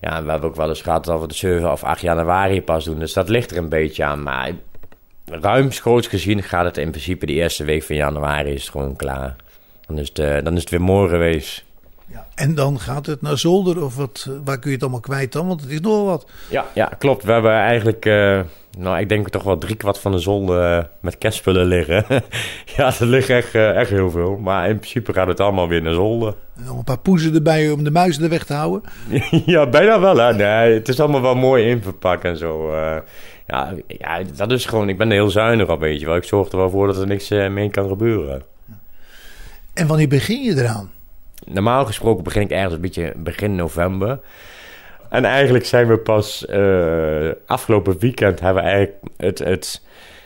Ja, we hebben ook wel eens gehad dat we de 7 of 8 januari pas doen. Dus dat ligt er een beetje aan. Maar ruimschoots gezien gaat het in principe de eerste week van januari is gewoon klaar. Dan is het, uh, dan is het weer mooi geweest. Ja. En dan gaat het naar zolder of wat, waar kun je het allemaal kwijt dan? Want het is nog wat. Ja, ja klopt. We hebben eigenlijk, uh, nou ik denk toch wel drie kwart van de zolder uh, met kerstspullen liggen. ja, er ligt echt, uh, echt heel veel. Maar in principe gaat het allemaal weer naar zolder. En nog een paar poezen erbij om de muizen er weg te houden? ja, bijna wel hè. Nee, het is allemaal wel mooi inverpakt en zo. ja, ja, dat is gewoon, ik ben er heel zuinig op, weet je wel. Ik zorg er wel voor dat er niks mee kan gebeuren. En wanneer begin je eraan? Normaal gesproken begin ik ergens een beetje begin november. En eigenlijk zijn we pas uh, afgelopen weekend hebben we eigenlijk het, het,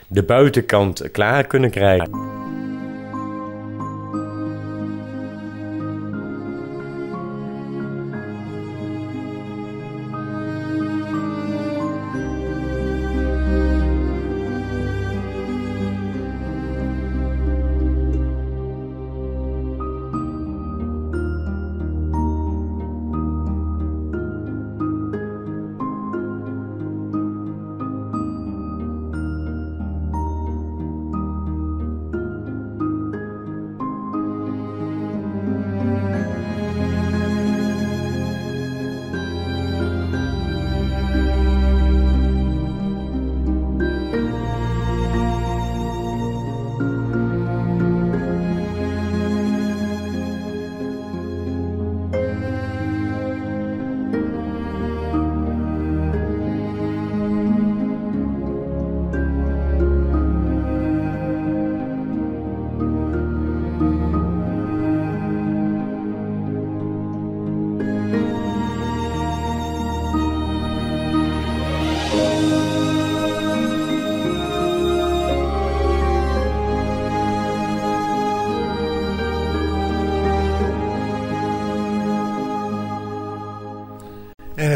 de buitenkant klaar kunnen krijgen.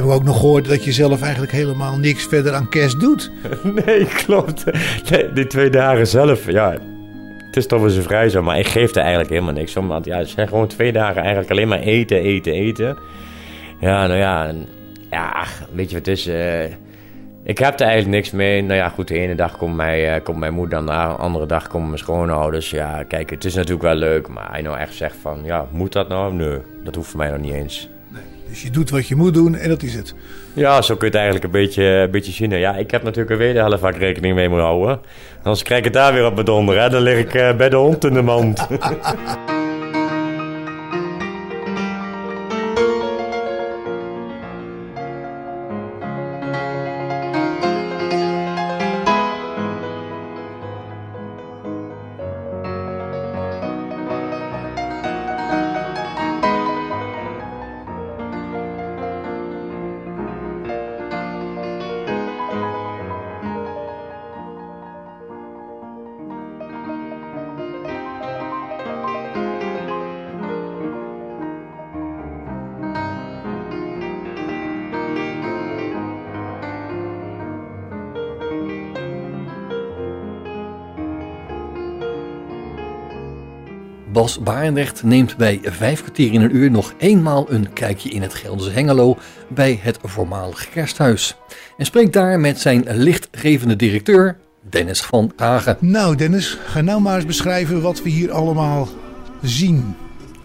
Ook nog gehoord dat je zelf eigenlijk helemaal niks verder aan kerst doet. Nee, klopt. die twee dagen zelf, ja. Het is toch wel zo vrij zo, maar ik geef er eigenlijk helemaal niks om. Want ja, het zijn gewoon twee dagen eigenlijk alleen maar eten, eten, eten. Ja, nou ja, en, ja, weet je wat het is... Uh, ik heb er eigenlijk niks mee. Nou ja, goed, de ene dag komt, mij, uh, komt mijn moeder, dan de andere dag komen mijn schoonouders. Ja, kijk, het is natuurlijk wel leuk, maar hij nou echt zegt van, ja, moet dat nou? Nee, dat hoeft voor mij nog niet eens. Dus je doet wat je moet doen en dat is het. Ja, zo kun je het eigenlijk een beetje, een beetje zien. Ja, ik heb natuurlijk een helft waar ik rekening mee moet houden. Anders krijg ik het daar weer op mijn donder. Hè? Dan lig ik uh, bij de hond in de mand. Bas Barendrecht neemt bij vijf kwartier in een uur nog eenmaal een kijkje in het Gelderse Hengelo bij het voormalige kersthuis. En spreekt daar met zijn lichtgevende directeur Dennis van Hagen. Nou Dennis, ga nou maar eens beschrijven wat we hier allemaal zien.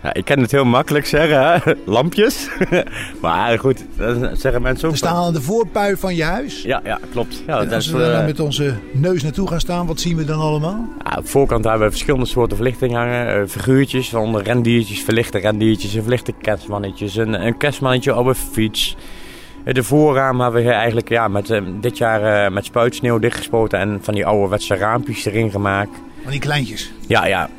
Ja, ik kan het heel makkelijk zeggen, hè? lampjes. maar goed, dat zeggen mensen ook. We staan aan de voorpui van je huis. Ja, ja klopt. Ja, en als we daar uh... met onze neus naartoe gaan staan, wat zien we dan allemaal? Ja, op de voorkant hebben we verschillende soorten verlichting hangen. Uh, figuurtjes, van rendiertjes, verlichte rendiertjes, verlichte kerstmannetjes, een, een kerstmannetje op een fiets. Eh, de voorraam hebben we eigenlijk ja, met, dit jaar uh, met spuitsneeuw dichtgespoten en van die ouderwetse raampjes erin gemaakt. Van die kleintjes? Ja, ja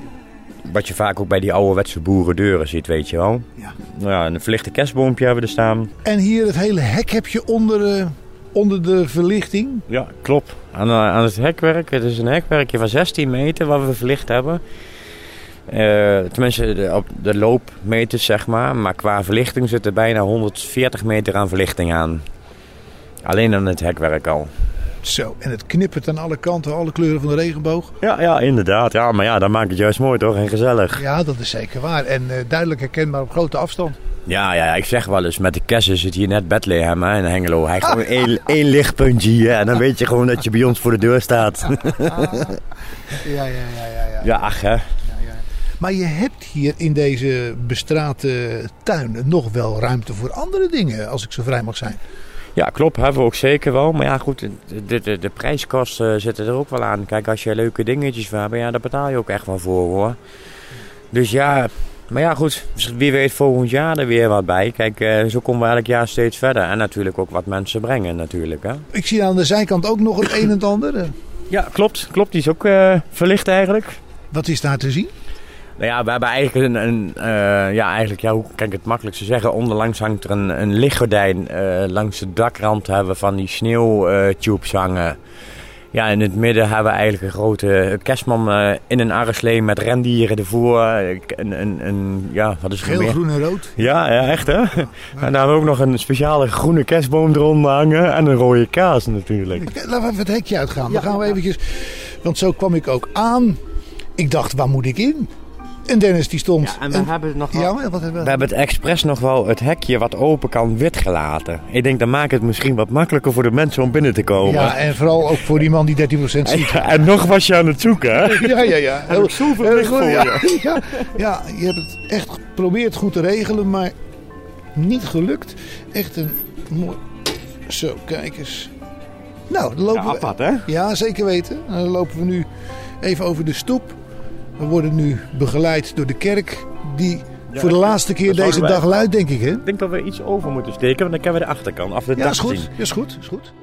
wat je vaak ook bij die ouderwetse boerendeuren ziet, weet je wel. Ja. Nou ja, een verlichte kerstboompje hebben we er staan. En hier het hele hek heb je onder, eh, onder de verlichting. Ja, klopt. Aan, eh, aan het hekwerk, het is een hekwerkje van 16 meter wat we verlicht hebben. Eh, tenminste, de, op de loopmeters zeg maar. Maar qua verlichting zit er bijna 140 meter aan verlichting aan. Alleen aan het hekwerk al. Zo, en het knippert aan alle kanten, alle kleuren van de regenboog. Ja, ja, inderdaad. Ja, maar ja, dat maakt het juist mooi toch? En gezellig. Ja, dat is zeker waar. En eh, duidelijk herkenbaar op grote afstand. Ja, ja, ik zeg wel eens, met de kersen zit hier net Bethlehem hè, in Hengelo. Hij heeft gewoon één, één lichtpuntje hier en dan weet je gewoon dat je bij ons voor de deur staat. Ja, ja, ja, ja. ja. Ja, ach hè. Maar je hebt hier in deze bestrate tuin nog wel ruimte voor andere dingen, als ik zo vrij mag zijn. Ja, klopt, hebben we ook zeker wel. Maar ja, goed, de, de, de prijskosten zitten er ook wel aan. Kijk, als je leuke dingetjes wil hebben, ja, daar betaal je ook echt wel voor hoor. Dus ja, maar ja, goed, wie weet volgend jaar er weer wat bij. Kijk, eh, zo komen we elk jaar steeds verder. En natuurlijk ook wat mensen brengen natuurlijk, hè. Ik zie aan de zijkant ook nog het een en het ander. Eh, Ja, klopt, klopt. Die is ook eh, verlicht eigenlijk. Wat is daar te zien? Nou ja, we hebben eigenlijk een, een eh, ja, eigenlijk, ja, hoe kan ik het makkelijkste zeggen? Onderlangs hangt er een, een lichtgordijn. eh, langs de dakrand hebben we van die sneeuwtubes hangen. Ja, in het midden hebben we eigenlijk een grote kerstman eh, in een arreslee met rendieren ervoor. Een, een, een, ja, wat is er Geel, meer? groen en rood. Ja, ja, echt hè? En dan hebben we ook nog een speciale groene kerstboom eronder hangen en een rode kaas natuurlijk. Laten we even het hekje uitgaan. Dan gaan we eventjes... Want zo kwam ik ook aan. Ik dacht, waar moet ik in? En Dennis die stond... hebben nog Ja, maar wat hebben We hebben het expres nog wel het hekje wat open kan wit gelaten. Ik denk dat maakt het misschien wat makkelijker voor de mensen om binnen te komen. Ja, en vooral ook voor die man die 13% ziet. En, en nog was je aan het zoeken, hè? Ja, ja, ja. Zoveel heel licht goed, voor ja, je. ja, ja, je hebt het echt geprobeerd goed te regelen, maar niet gelukt. Echt een mooi... Zo, kijk eens. Nou, dan lopen Ja, we... apart, hè? Ja, zeker weten. En dan lopen we nu even over de stoep. We worden nu begeleid door de kerk, die Ja, voor de laatste keer deze dag luidt, denk ik, hè? Ik denk dat we iets over moeten steken, want dan kunnen we de achterkant af de Ja, is goed. zien. Is goed, is goed.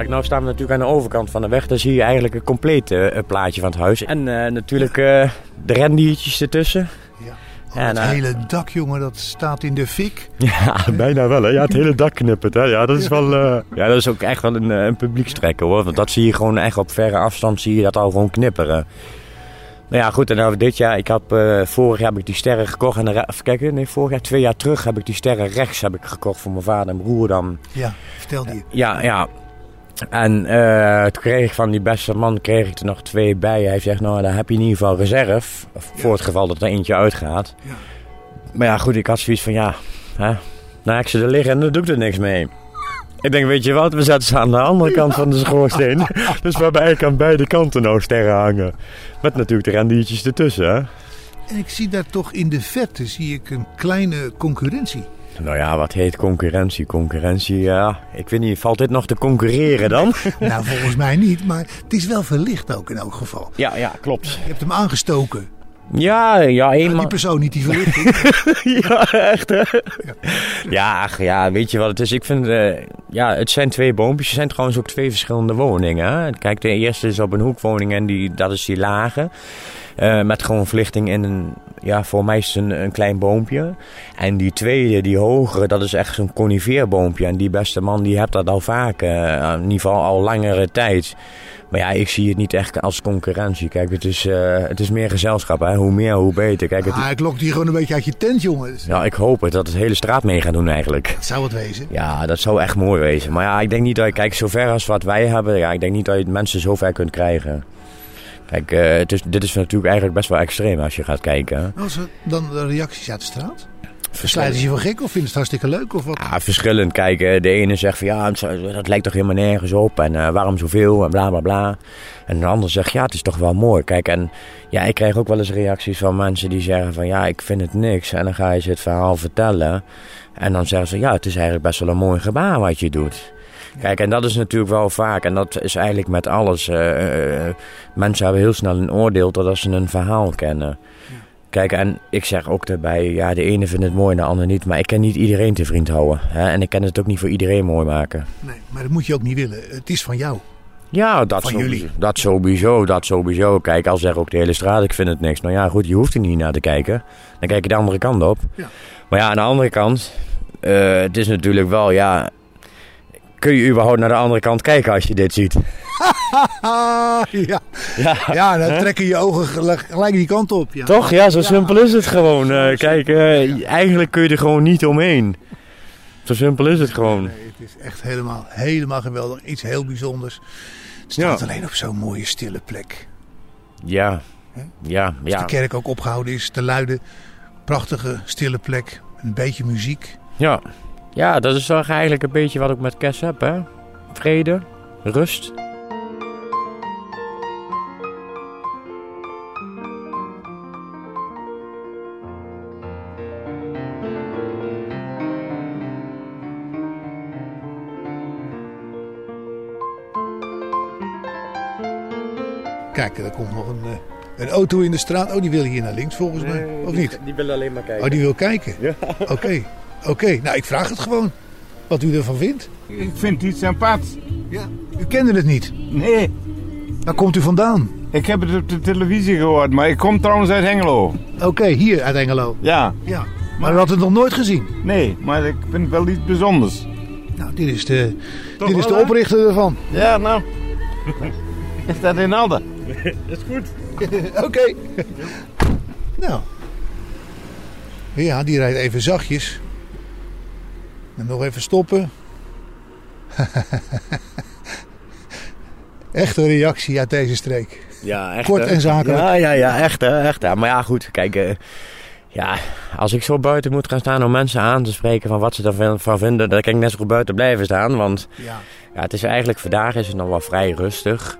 Kijk, nou staan we natuurlijk aan de overkant van de weg. Daar zie je eigenlijk een compleet eh, plaatje van het huis. En eh, natuurlijk eh, de rendiertjes ertussen. Ja. Het nou- hele dak, jongen, dat staat in de fik. Ja, bijna wel hè. Ja, het hele dak knippert hè. Ja, dat is wel... eh, Ja, dat is ook echt wel een, eh, een publiekstrekker hoor. Want dat zie je gewoon echt op verre afstand zie je dat al gewoon knipperen. Nou ja, goed. En nou dit jaar, ik heb, eh, vorig jaar heb ik die sterren gekocht. En de re- even kijken, nee, vorig jaar, twee jaar terug heb ik die sterren rechts heb ik gekocht voor mijn vader en broer dan. Ja, vertelde je. Ja, ja. En eh, toen kreeg ik van die beste man kreeg ik er nog twee bij. Hij zegt, nou, dan heb je in ieder geval reserve. Voor het geval dat er eentje uitgaat. Ja. Maar ja, goed, ik had zoiets van, ja, hè, nou heb ik ze er liggen en dan doe ik er niks mee. Ik denk, weet je wat, we zetten ze aan de andere kant van de schoorsteen. dus we hebben eigenlijk aan beide kanten nou sterren hangen. Met natuurlijk de rendiertjes ertussen, hè. En ik zie daar toch in de verte zie ik een kleine concurrentie. Nou ja, wat heet concurrentie? Concurrentie, ja. Ik weet niet, valt dit nog te concurreren dan? Nou, volgens mij niet, maar het is wel verlicht ook in elk geval. ja, ja, klopt. Je hebt hem aangestoken. Ja, ja, Maar eenmaal. die persoon niet die verlichting. ja, echt hè? Ja, ach, ja, weet je wat het is? Ik vind, eh, ja, het zijn twee boompjes. Het zijn trouwens ook twee verschillende woningen. Hè? Kijk, de eerste is op een hoekwoning en die, dat is die lage. Eh, met gewoon verlichting in een, ja, voor mij is het een, een klein boompje. En die tweede, die hogere, dat is echt zo'n coniferboompje. En die beste man, die heeft dat al vaak, eh, in ieder geval al langere tijd. Maar ja, ik zie het niet echt als concurrentie. Kijk, het is, eh, het is meer gezelschap. Hè? Hoe meer, hoe beter. Kijk, het, Ah, ik lokt hier gewoon een beetje uit je tent, jongens. ja, ik hoop het dat het hele straat mee gaat doen eigenlijk. Dat zou het wezen. Ja, dat zou echt mooi wezen. Maar ja, ik denk niet dat je, kijk, zover als wat wij hebben, ja, ik denk niet dat je mensen zo ver kunt krijgen. Kijk, eh, het is, dit is natuurlijk eigenlijk best wel extreem als je gaat kijken. Als er dan de reacties uit de straat? Verslijten ze je van gek of vinden ze het hartstikke leuk? Of wat? Ja, verschillend. Kijk, eh, de ene zegt van ja, dat lijkt toch helemaal nergens op en eh, waarom zoveel en bla bla bla. En de ander zegt ja, het is toch wel mooi. Kijk, en ja, ik krijg ook wel eens reacties van mensen die zeggen van ja, ik vind het niks. En dan ga je ze het verhaal vertellen. En dan zeggen ze ja, het is eigenlijk best wel een mooi gebaar wat je doet. Kijk, en dat is natuurlijk wel vaak, en dat is eigenlijk met alles. eh, eh, mensen hebben heel snel een oordeel totdat ze een verhaal kennen. Kijk, en ik zeg ook daarbij, ja, de ene vindt het mooi en de ander niet. Maar ik kan niet iedereen te vriend houden. Hè? En ik kan het ook niet voor iedereen mooi maken. Nee, maar dat moet je ook niet willen. Het is van jou. Ja, dat, Van sowieso, jullie. dat sowieso, dat sowieso. Kijk, al zegt ook de hele straat, ik vind het niks. Nou ja, goed, je hoeft er niet naar te kijken. Dan kijk je de andere kant op. Ja. Maar ja, aan de andere kant, eh, het is natuurlijk wel, ja... Kun je überhaupt naar de andere kant kijken als je dit ziet? Ja. Ja, ja, dan trekken je ogen gelijk die kant op. Ja. Toch? Ja, zo simpel is het gewoon. Eh, kijk, eh, eigenlijk kun je er gewoon niet omheen. Zo simpel is het gewoon. Nee, het is echt helemaal, helemaal geweldig. Iets heel bijzonders. Het staat Ja. alleen op zo'n mooie stille plek. Ja, ja, Als ja. de kerk ook opgehouden is, te luiden. Prachtige stille plek. Een beetje muziek. Ja. Ja, dat is toch eigenlijk een beetje wat ik met Kes heb, hè? Vrede, rust. Kijk, er komt nog een, eh, een auto in de straat. Oh, die wil hier naar links volgens mij. Of niet? Die willen alleen maar kijken. Oh, die wil kijken. Ja. Oké, oké. Nou, ik vraag het gewoon. Wat u ervan vindt. Ik vind iets apart. Ja. U kende het niet. Nee, Waar komt u vandaan? ik heb het op de televisie gehoord, maar ik kom trouwens uit Hengelo. Oké, hier uit Engelo. Ja, Ja. Maar u had het nog nooit gezien. nee, maar ik vind het wel iets bijzonders. Nou, dit is de, Toch dit is de oprichter ervan. Ja, nou. Is dat in orde? Oké. nou. Ja, die rijdt even zachtjes. En nog even stoppen. Echte reactie uit deze streek. Ja, echt. Kort hè? en zakelijk. Ja, ja, ja, echt, hè, echt. Hè. Maar ja, goed, kijk. eh, ja, als ik zo buiten moet gaan staan om mensen aan te spreken van wat ze ervan vinden, dan kan ik net zo goed buiten blijven staan. Want Ja. ja, het is eigenlijk, vandaag is het nog wel vrij rustig.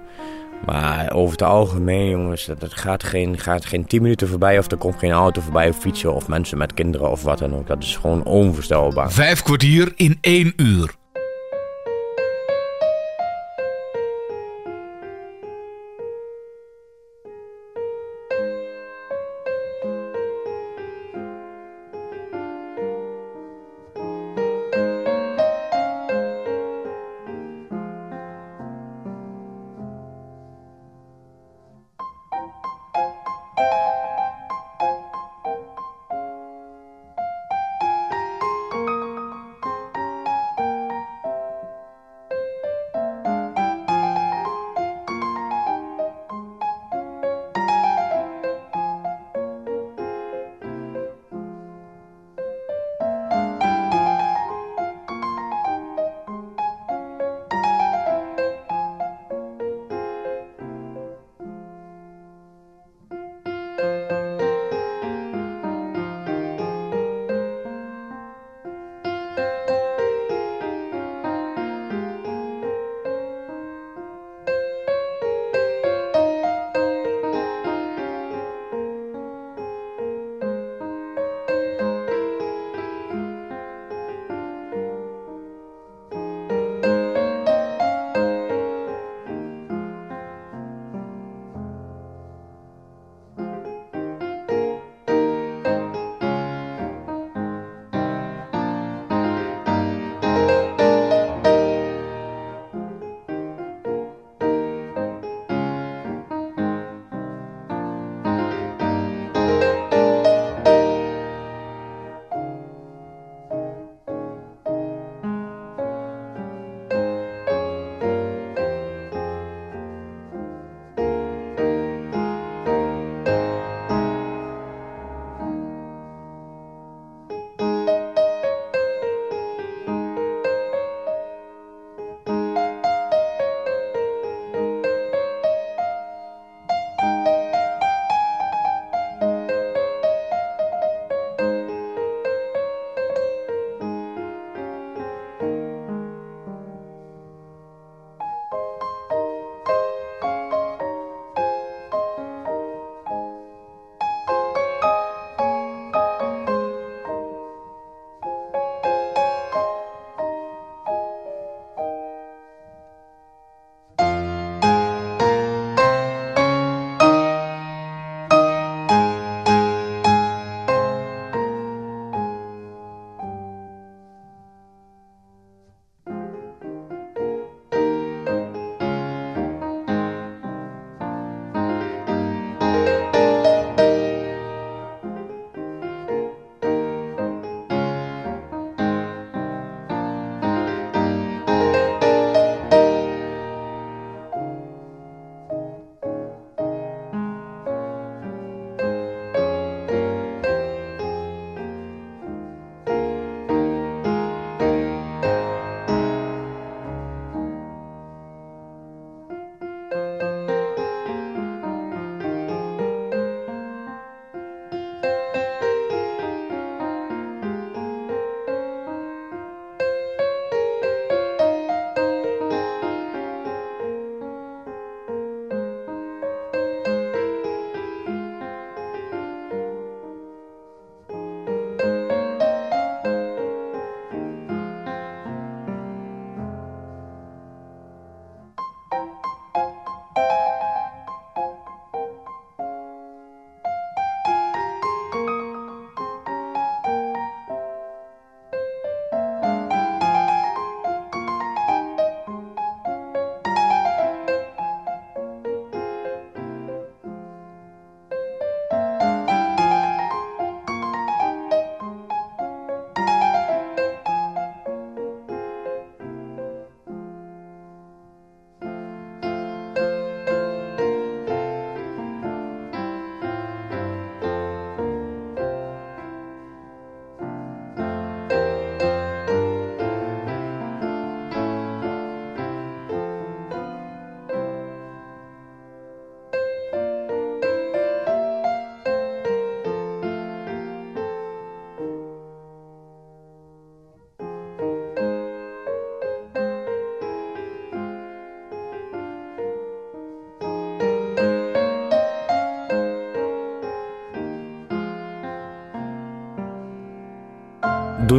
Maar over het algemeen, jongens, dat, gaat, geen, gaat geen 10 minuten voorbij of er komt geen auto voorbij of fietsen of mensen met kinderen of wat dan ook. Dat is gewoon onvoorstelbaar. Vijf kwartier in één uur.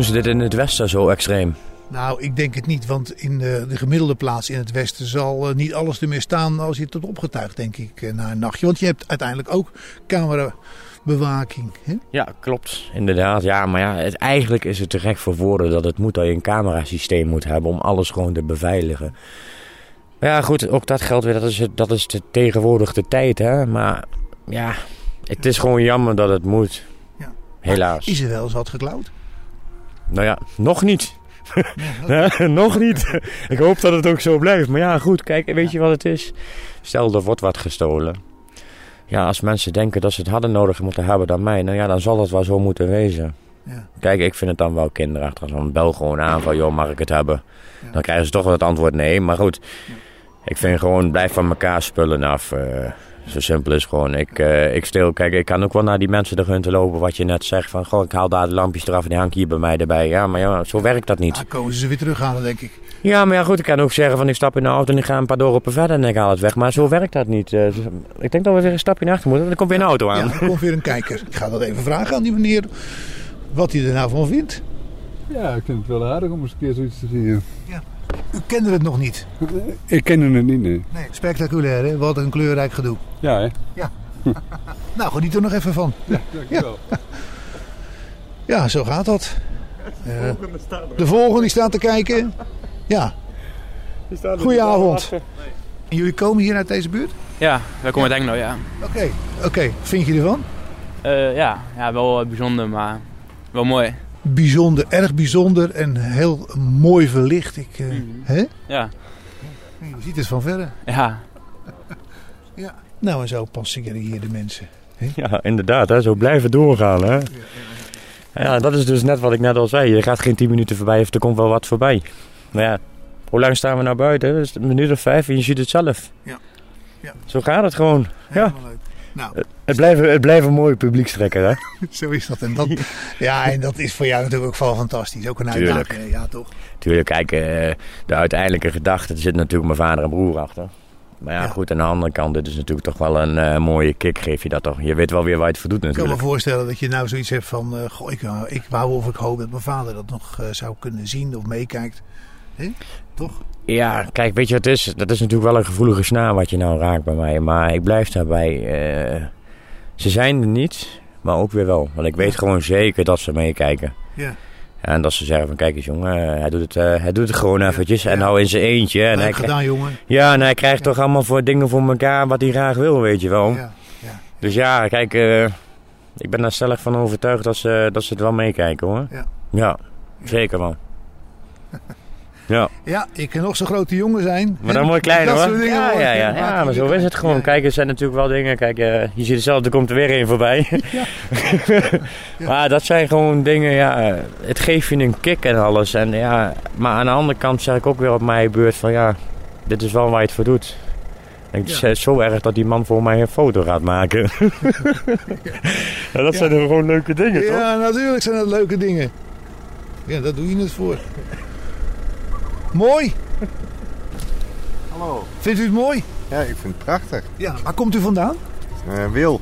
Doen ze dit in het westen zo extreem? Nou, ik denk het niet, want in de, de gemiddelde plaats in het westen zal eh, niet alles ermee staan als je het hebt opgetuigd, denk ik, eh, na een nachtje. Want je hebt uiteindelijk ook camerabewaking. Hè? Ja, klopt. Inderdaad. Ja, maar ja, het, eigenlijk is het te gek voor woorden dat het moet dat je een camerasysteem moet hebben om alles gewoon te beveiligen. Maar ja, goed, ook dat geldt weer. Dat is, het, dat is de tegenwoordig de tijd, hè. Maar ja, het is gewoon jammer dat het moet. Ja. Helaas. Is er wel eens wat geklauwd? Nou ja, nog niet. Ja, nog niet. Ik hoop dat het ook zo blijft. Maar ja, goed, kijk, weet je wat het is? Stel, er wordt wat gestolen. Ja, als mensen denken dat ze het hadden nodig moeten hebben dan mij, nou ja, dan zal dat wel zo moeten wezen. Ja. Kijk, ik vind het dan wel kinderachtig. Als een bel gewoon aan van, joh, mag ik het hebben? Dan krijgen ze toch wel het antwoord nee. Maar goed, ik vind gewoon, blijf van elkaar spullen af. eh. Zo simpel is gewoon. Ik, eh, ik stil, kijk, ik kan ook wel naar die mensen de gun te lopen wat je net zegt. Van, goh, ik haal daar de lampjes eraf en die hangt hier bij mij erbij. Ja, maar ja, zo werkt dat niet. Dan komen ze weer terughalen, denk ik. Ja, maar ja, goed, ik kan ook zeggen van ik stap in de auto en ik ga een paar dorpen verder en ik haal het weg. Maar zo werkt dat niet. Eh, ik denk dat we weer een stapje naar achter moeten, er komt weer een auto aan. Ja, er komt weer een kijker. Ik ga dat even vragen aan die meneer wat hij er nou van vindt. Ja, ik vind het wel aardig om eens een keer zoiets te zien. U kende het nog niet. Ik ken het niet, nee. Nee. Spectaculair, hè? Wat een kleurrijk gedoe. Ja, hè? Nou, geniet er nog even van. Dankjewel. Ja, zo gaat dat. Eh, de volgende die staat te kijken. Ja. Goedenavond. En jullie komen hier uit deze buurt? Ja, wij komen uit Engelo, ja. Oké, oké. Vind je ervan? Eh, ja, ja, wel eh, bijzonder, maar wel mooi. Bijzonder, erg bijzonder en heel mooi verlicht. Ik, eh, hè? Ja, Je ziet het van verre. ja. Nou, en zo passeren hier de mensen. Ja, inderdaad, hè, zo blijven doorgaan. Hè. Ja, dat is dus net wat ik net al zei. Je gaat geen 10 minuten voorbij of er komt wel wat voorbij. Maar ja, hoe lang staan we nou buiten? Dus een minuut of vijf en je ziet het zelf. Ja. Ja. Zo gaat het gewoon. Ja. Leuk. Nou, Het blijft, het blijft een mooie publiekstrekker, hè? zo is dat. En dat. Ja, en dat is voor jou natuurlijk ook wel fantastisch. Ook een Tuurlijk. uitdaging. Ja, toch? Tuurlijk, kijk, eh, de uiteindelijke gedachte, er zit natuurlijk mijn vader en broer achter. Maar ja, Ja. goed, aan de andere kant, dit is natuurlijk toch wel een eh, mooie kick, geef je dat toch. Je weet wel weer waar je het voor doet Ik kan me natuurlijk. voorstellen dat je nou zoiets hebt van... eh, goh, ik, wou- ik wou of ik hoop dat mijn vader dat nog eh, zou kunnen zien of meekijkt. Toch? Ja, kijk, weet je wat het is? Dat is natuurlijk wel een gevoelige snaar wat je nou raakt bij mij. Maar ik blijf daarbij. eh, ze zijn er niet, maar ook weer wel. Want ik weet gewoon zeker dat ze meekijken. Ja. En dat ze zeggen van, kijk eens jongen, hij doet het, eh, hij doet het gewoon eventjes. En nou in zijn eentje. En hij, gedaan, jongen. ja, en hij krijgt toch allemaal voor dingen voor elkaar wat hij graag wil, weet je wel. Ja, ja. Dus ja, kijk, eh, ik ben daar stellig van overtuigd dat ze, dat ze het wel meekijken hoor. Ja. Ja, zeker man. Ja, ja, ik kan nog zo'n grote jongen zijn. maar dan mooi klein Dat hoor. soort dingen Ja, ja, ja, ja, maar zo is het gewoon. Ja, Kijk, er zijn natuurlijk wel dingen. Kijk, eh, je ziet het zelf, er komt er weer een voorbij. maar dat zijn gewoon dingen, ja, eh, het geeft je een kick en alles. En, ja, maar aan de andere kant zeg ik ook weer op mijn beurt van ja, dit is wel waar je het voor doet. Ik Ja. Het is zo erg dat die man voor mij een foto gaat maken. ja, dat Ja. zijn er gewoon leuke dingen, toch? Ja, natuurlijk zijn dat leuke dingen. Ja, daar doe je het voor. Mooi. Hallo. Vindt u het mooi? Ja, ik vind het prachtig. Ja. Waar komt u vandaan? Eh, Wil.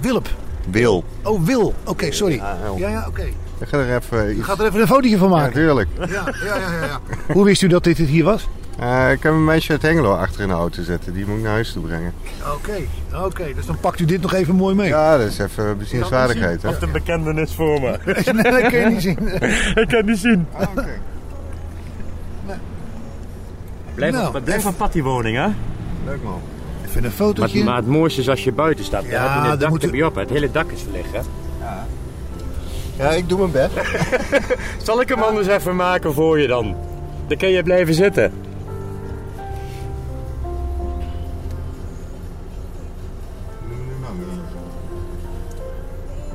Wilp. Wil. Oh, Wil. Oké, sorry. Ja. Ja, ja, oké. Ik ga er even U iets... gaat er even een fotootje van Ja, maken. tuurlijk. Ja, ja, ja, ja. ja. Hoe wist u dat dit het hier was? Eh, ik heb een meisje uit Hengelo achter in de auto zitten. Die moet ik naar huis toe brengen. Oké, oké. Dus dan pakt u dit nog even mooi mee. Ja, dat is even bezienswaardigheid. hè? een bekentenis voor me. nee, dat kun je niet zien. ik kan niet zien. Ah, oké. Blijf, Nou, op, blijf op pad die woning, hè? Leuk man. Even een Maar, fotootje. maar het mooiste is als je buiten staat. Ja, Ja, heb je dan het dak moet u- bij op. Het hele dak is verlicht, hè? Ja, ik doe mijn best. Zal ik hem anders even maken voor je dan? Dan kun je blijven zitten.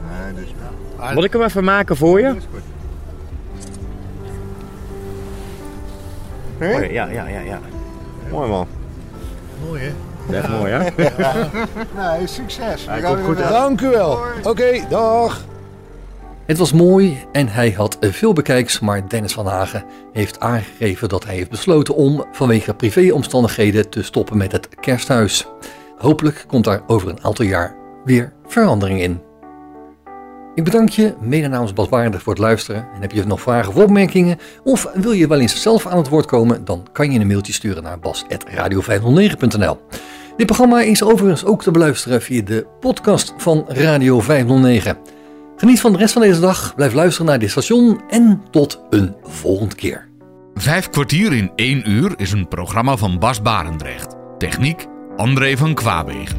Nee, dus... Moet ik hem even maken voor je? Oh, ja, ja, ja, ja. Mooi man. Mooi, hè? Dat is mooi, hè? Nee, succes. Hij komt goed uit. Dank u wel. Oké, dag. Het was mooi en hij had eh, veel bekijks, maar Dennis van Hagen heeft aangegeven dat hij heeft besloten om vanwege privéomstandigheden te stoppen met het kersthuis. Hopelijk komt daar over een aantal jaar weer verandering in. Ik bedank je, mede namens Bas Barendrecht, voor het luisteren. En heb je nog vragen of opmerkingen? Of wil je wel eens zelf aan het woord komen? Dan kan je een mailtje sturen naar bas.radio509.nl Dit programma is overigens ook te beluisteren via de podcast van Radio 509. Geniet van de rest van deze dag, blijf luisteren naar dit station en tot een volgende keer. Vijf kwartier in één uur is een programma van Bas Barendrecht. Techniek André van Kwaabegen.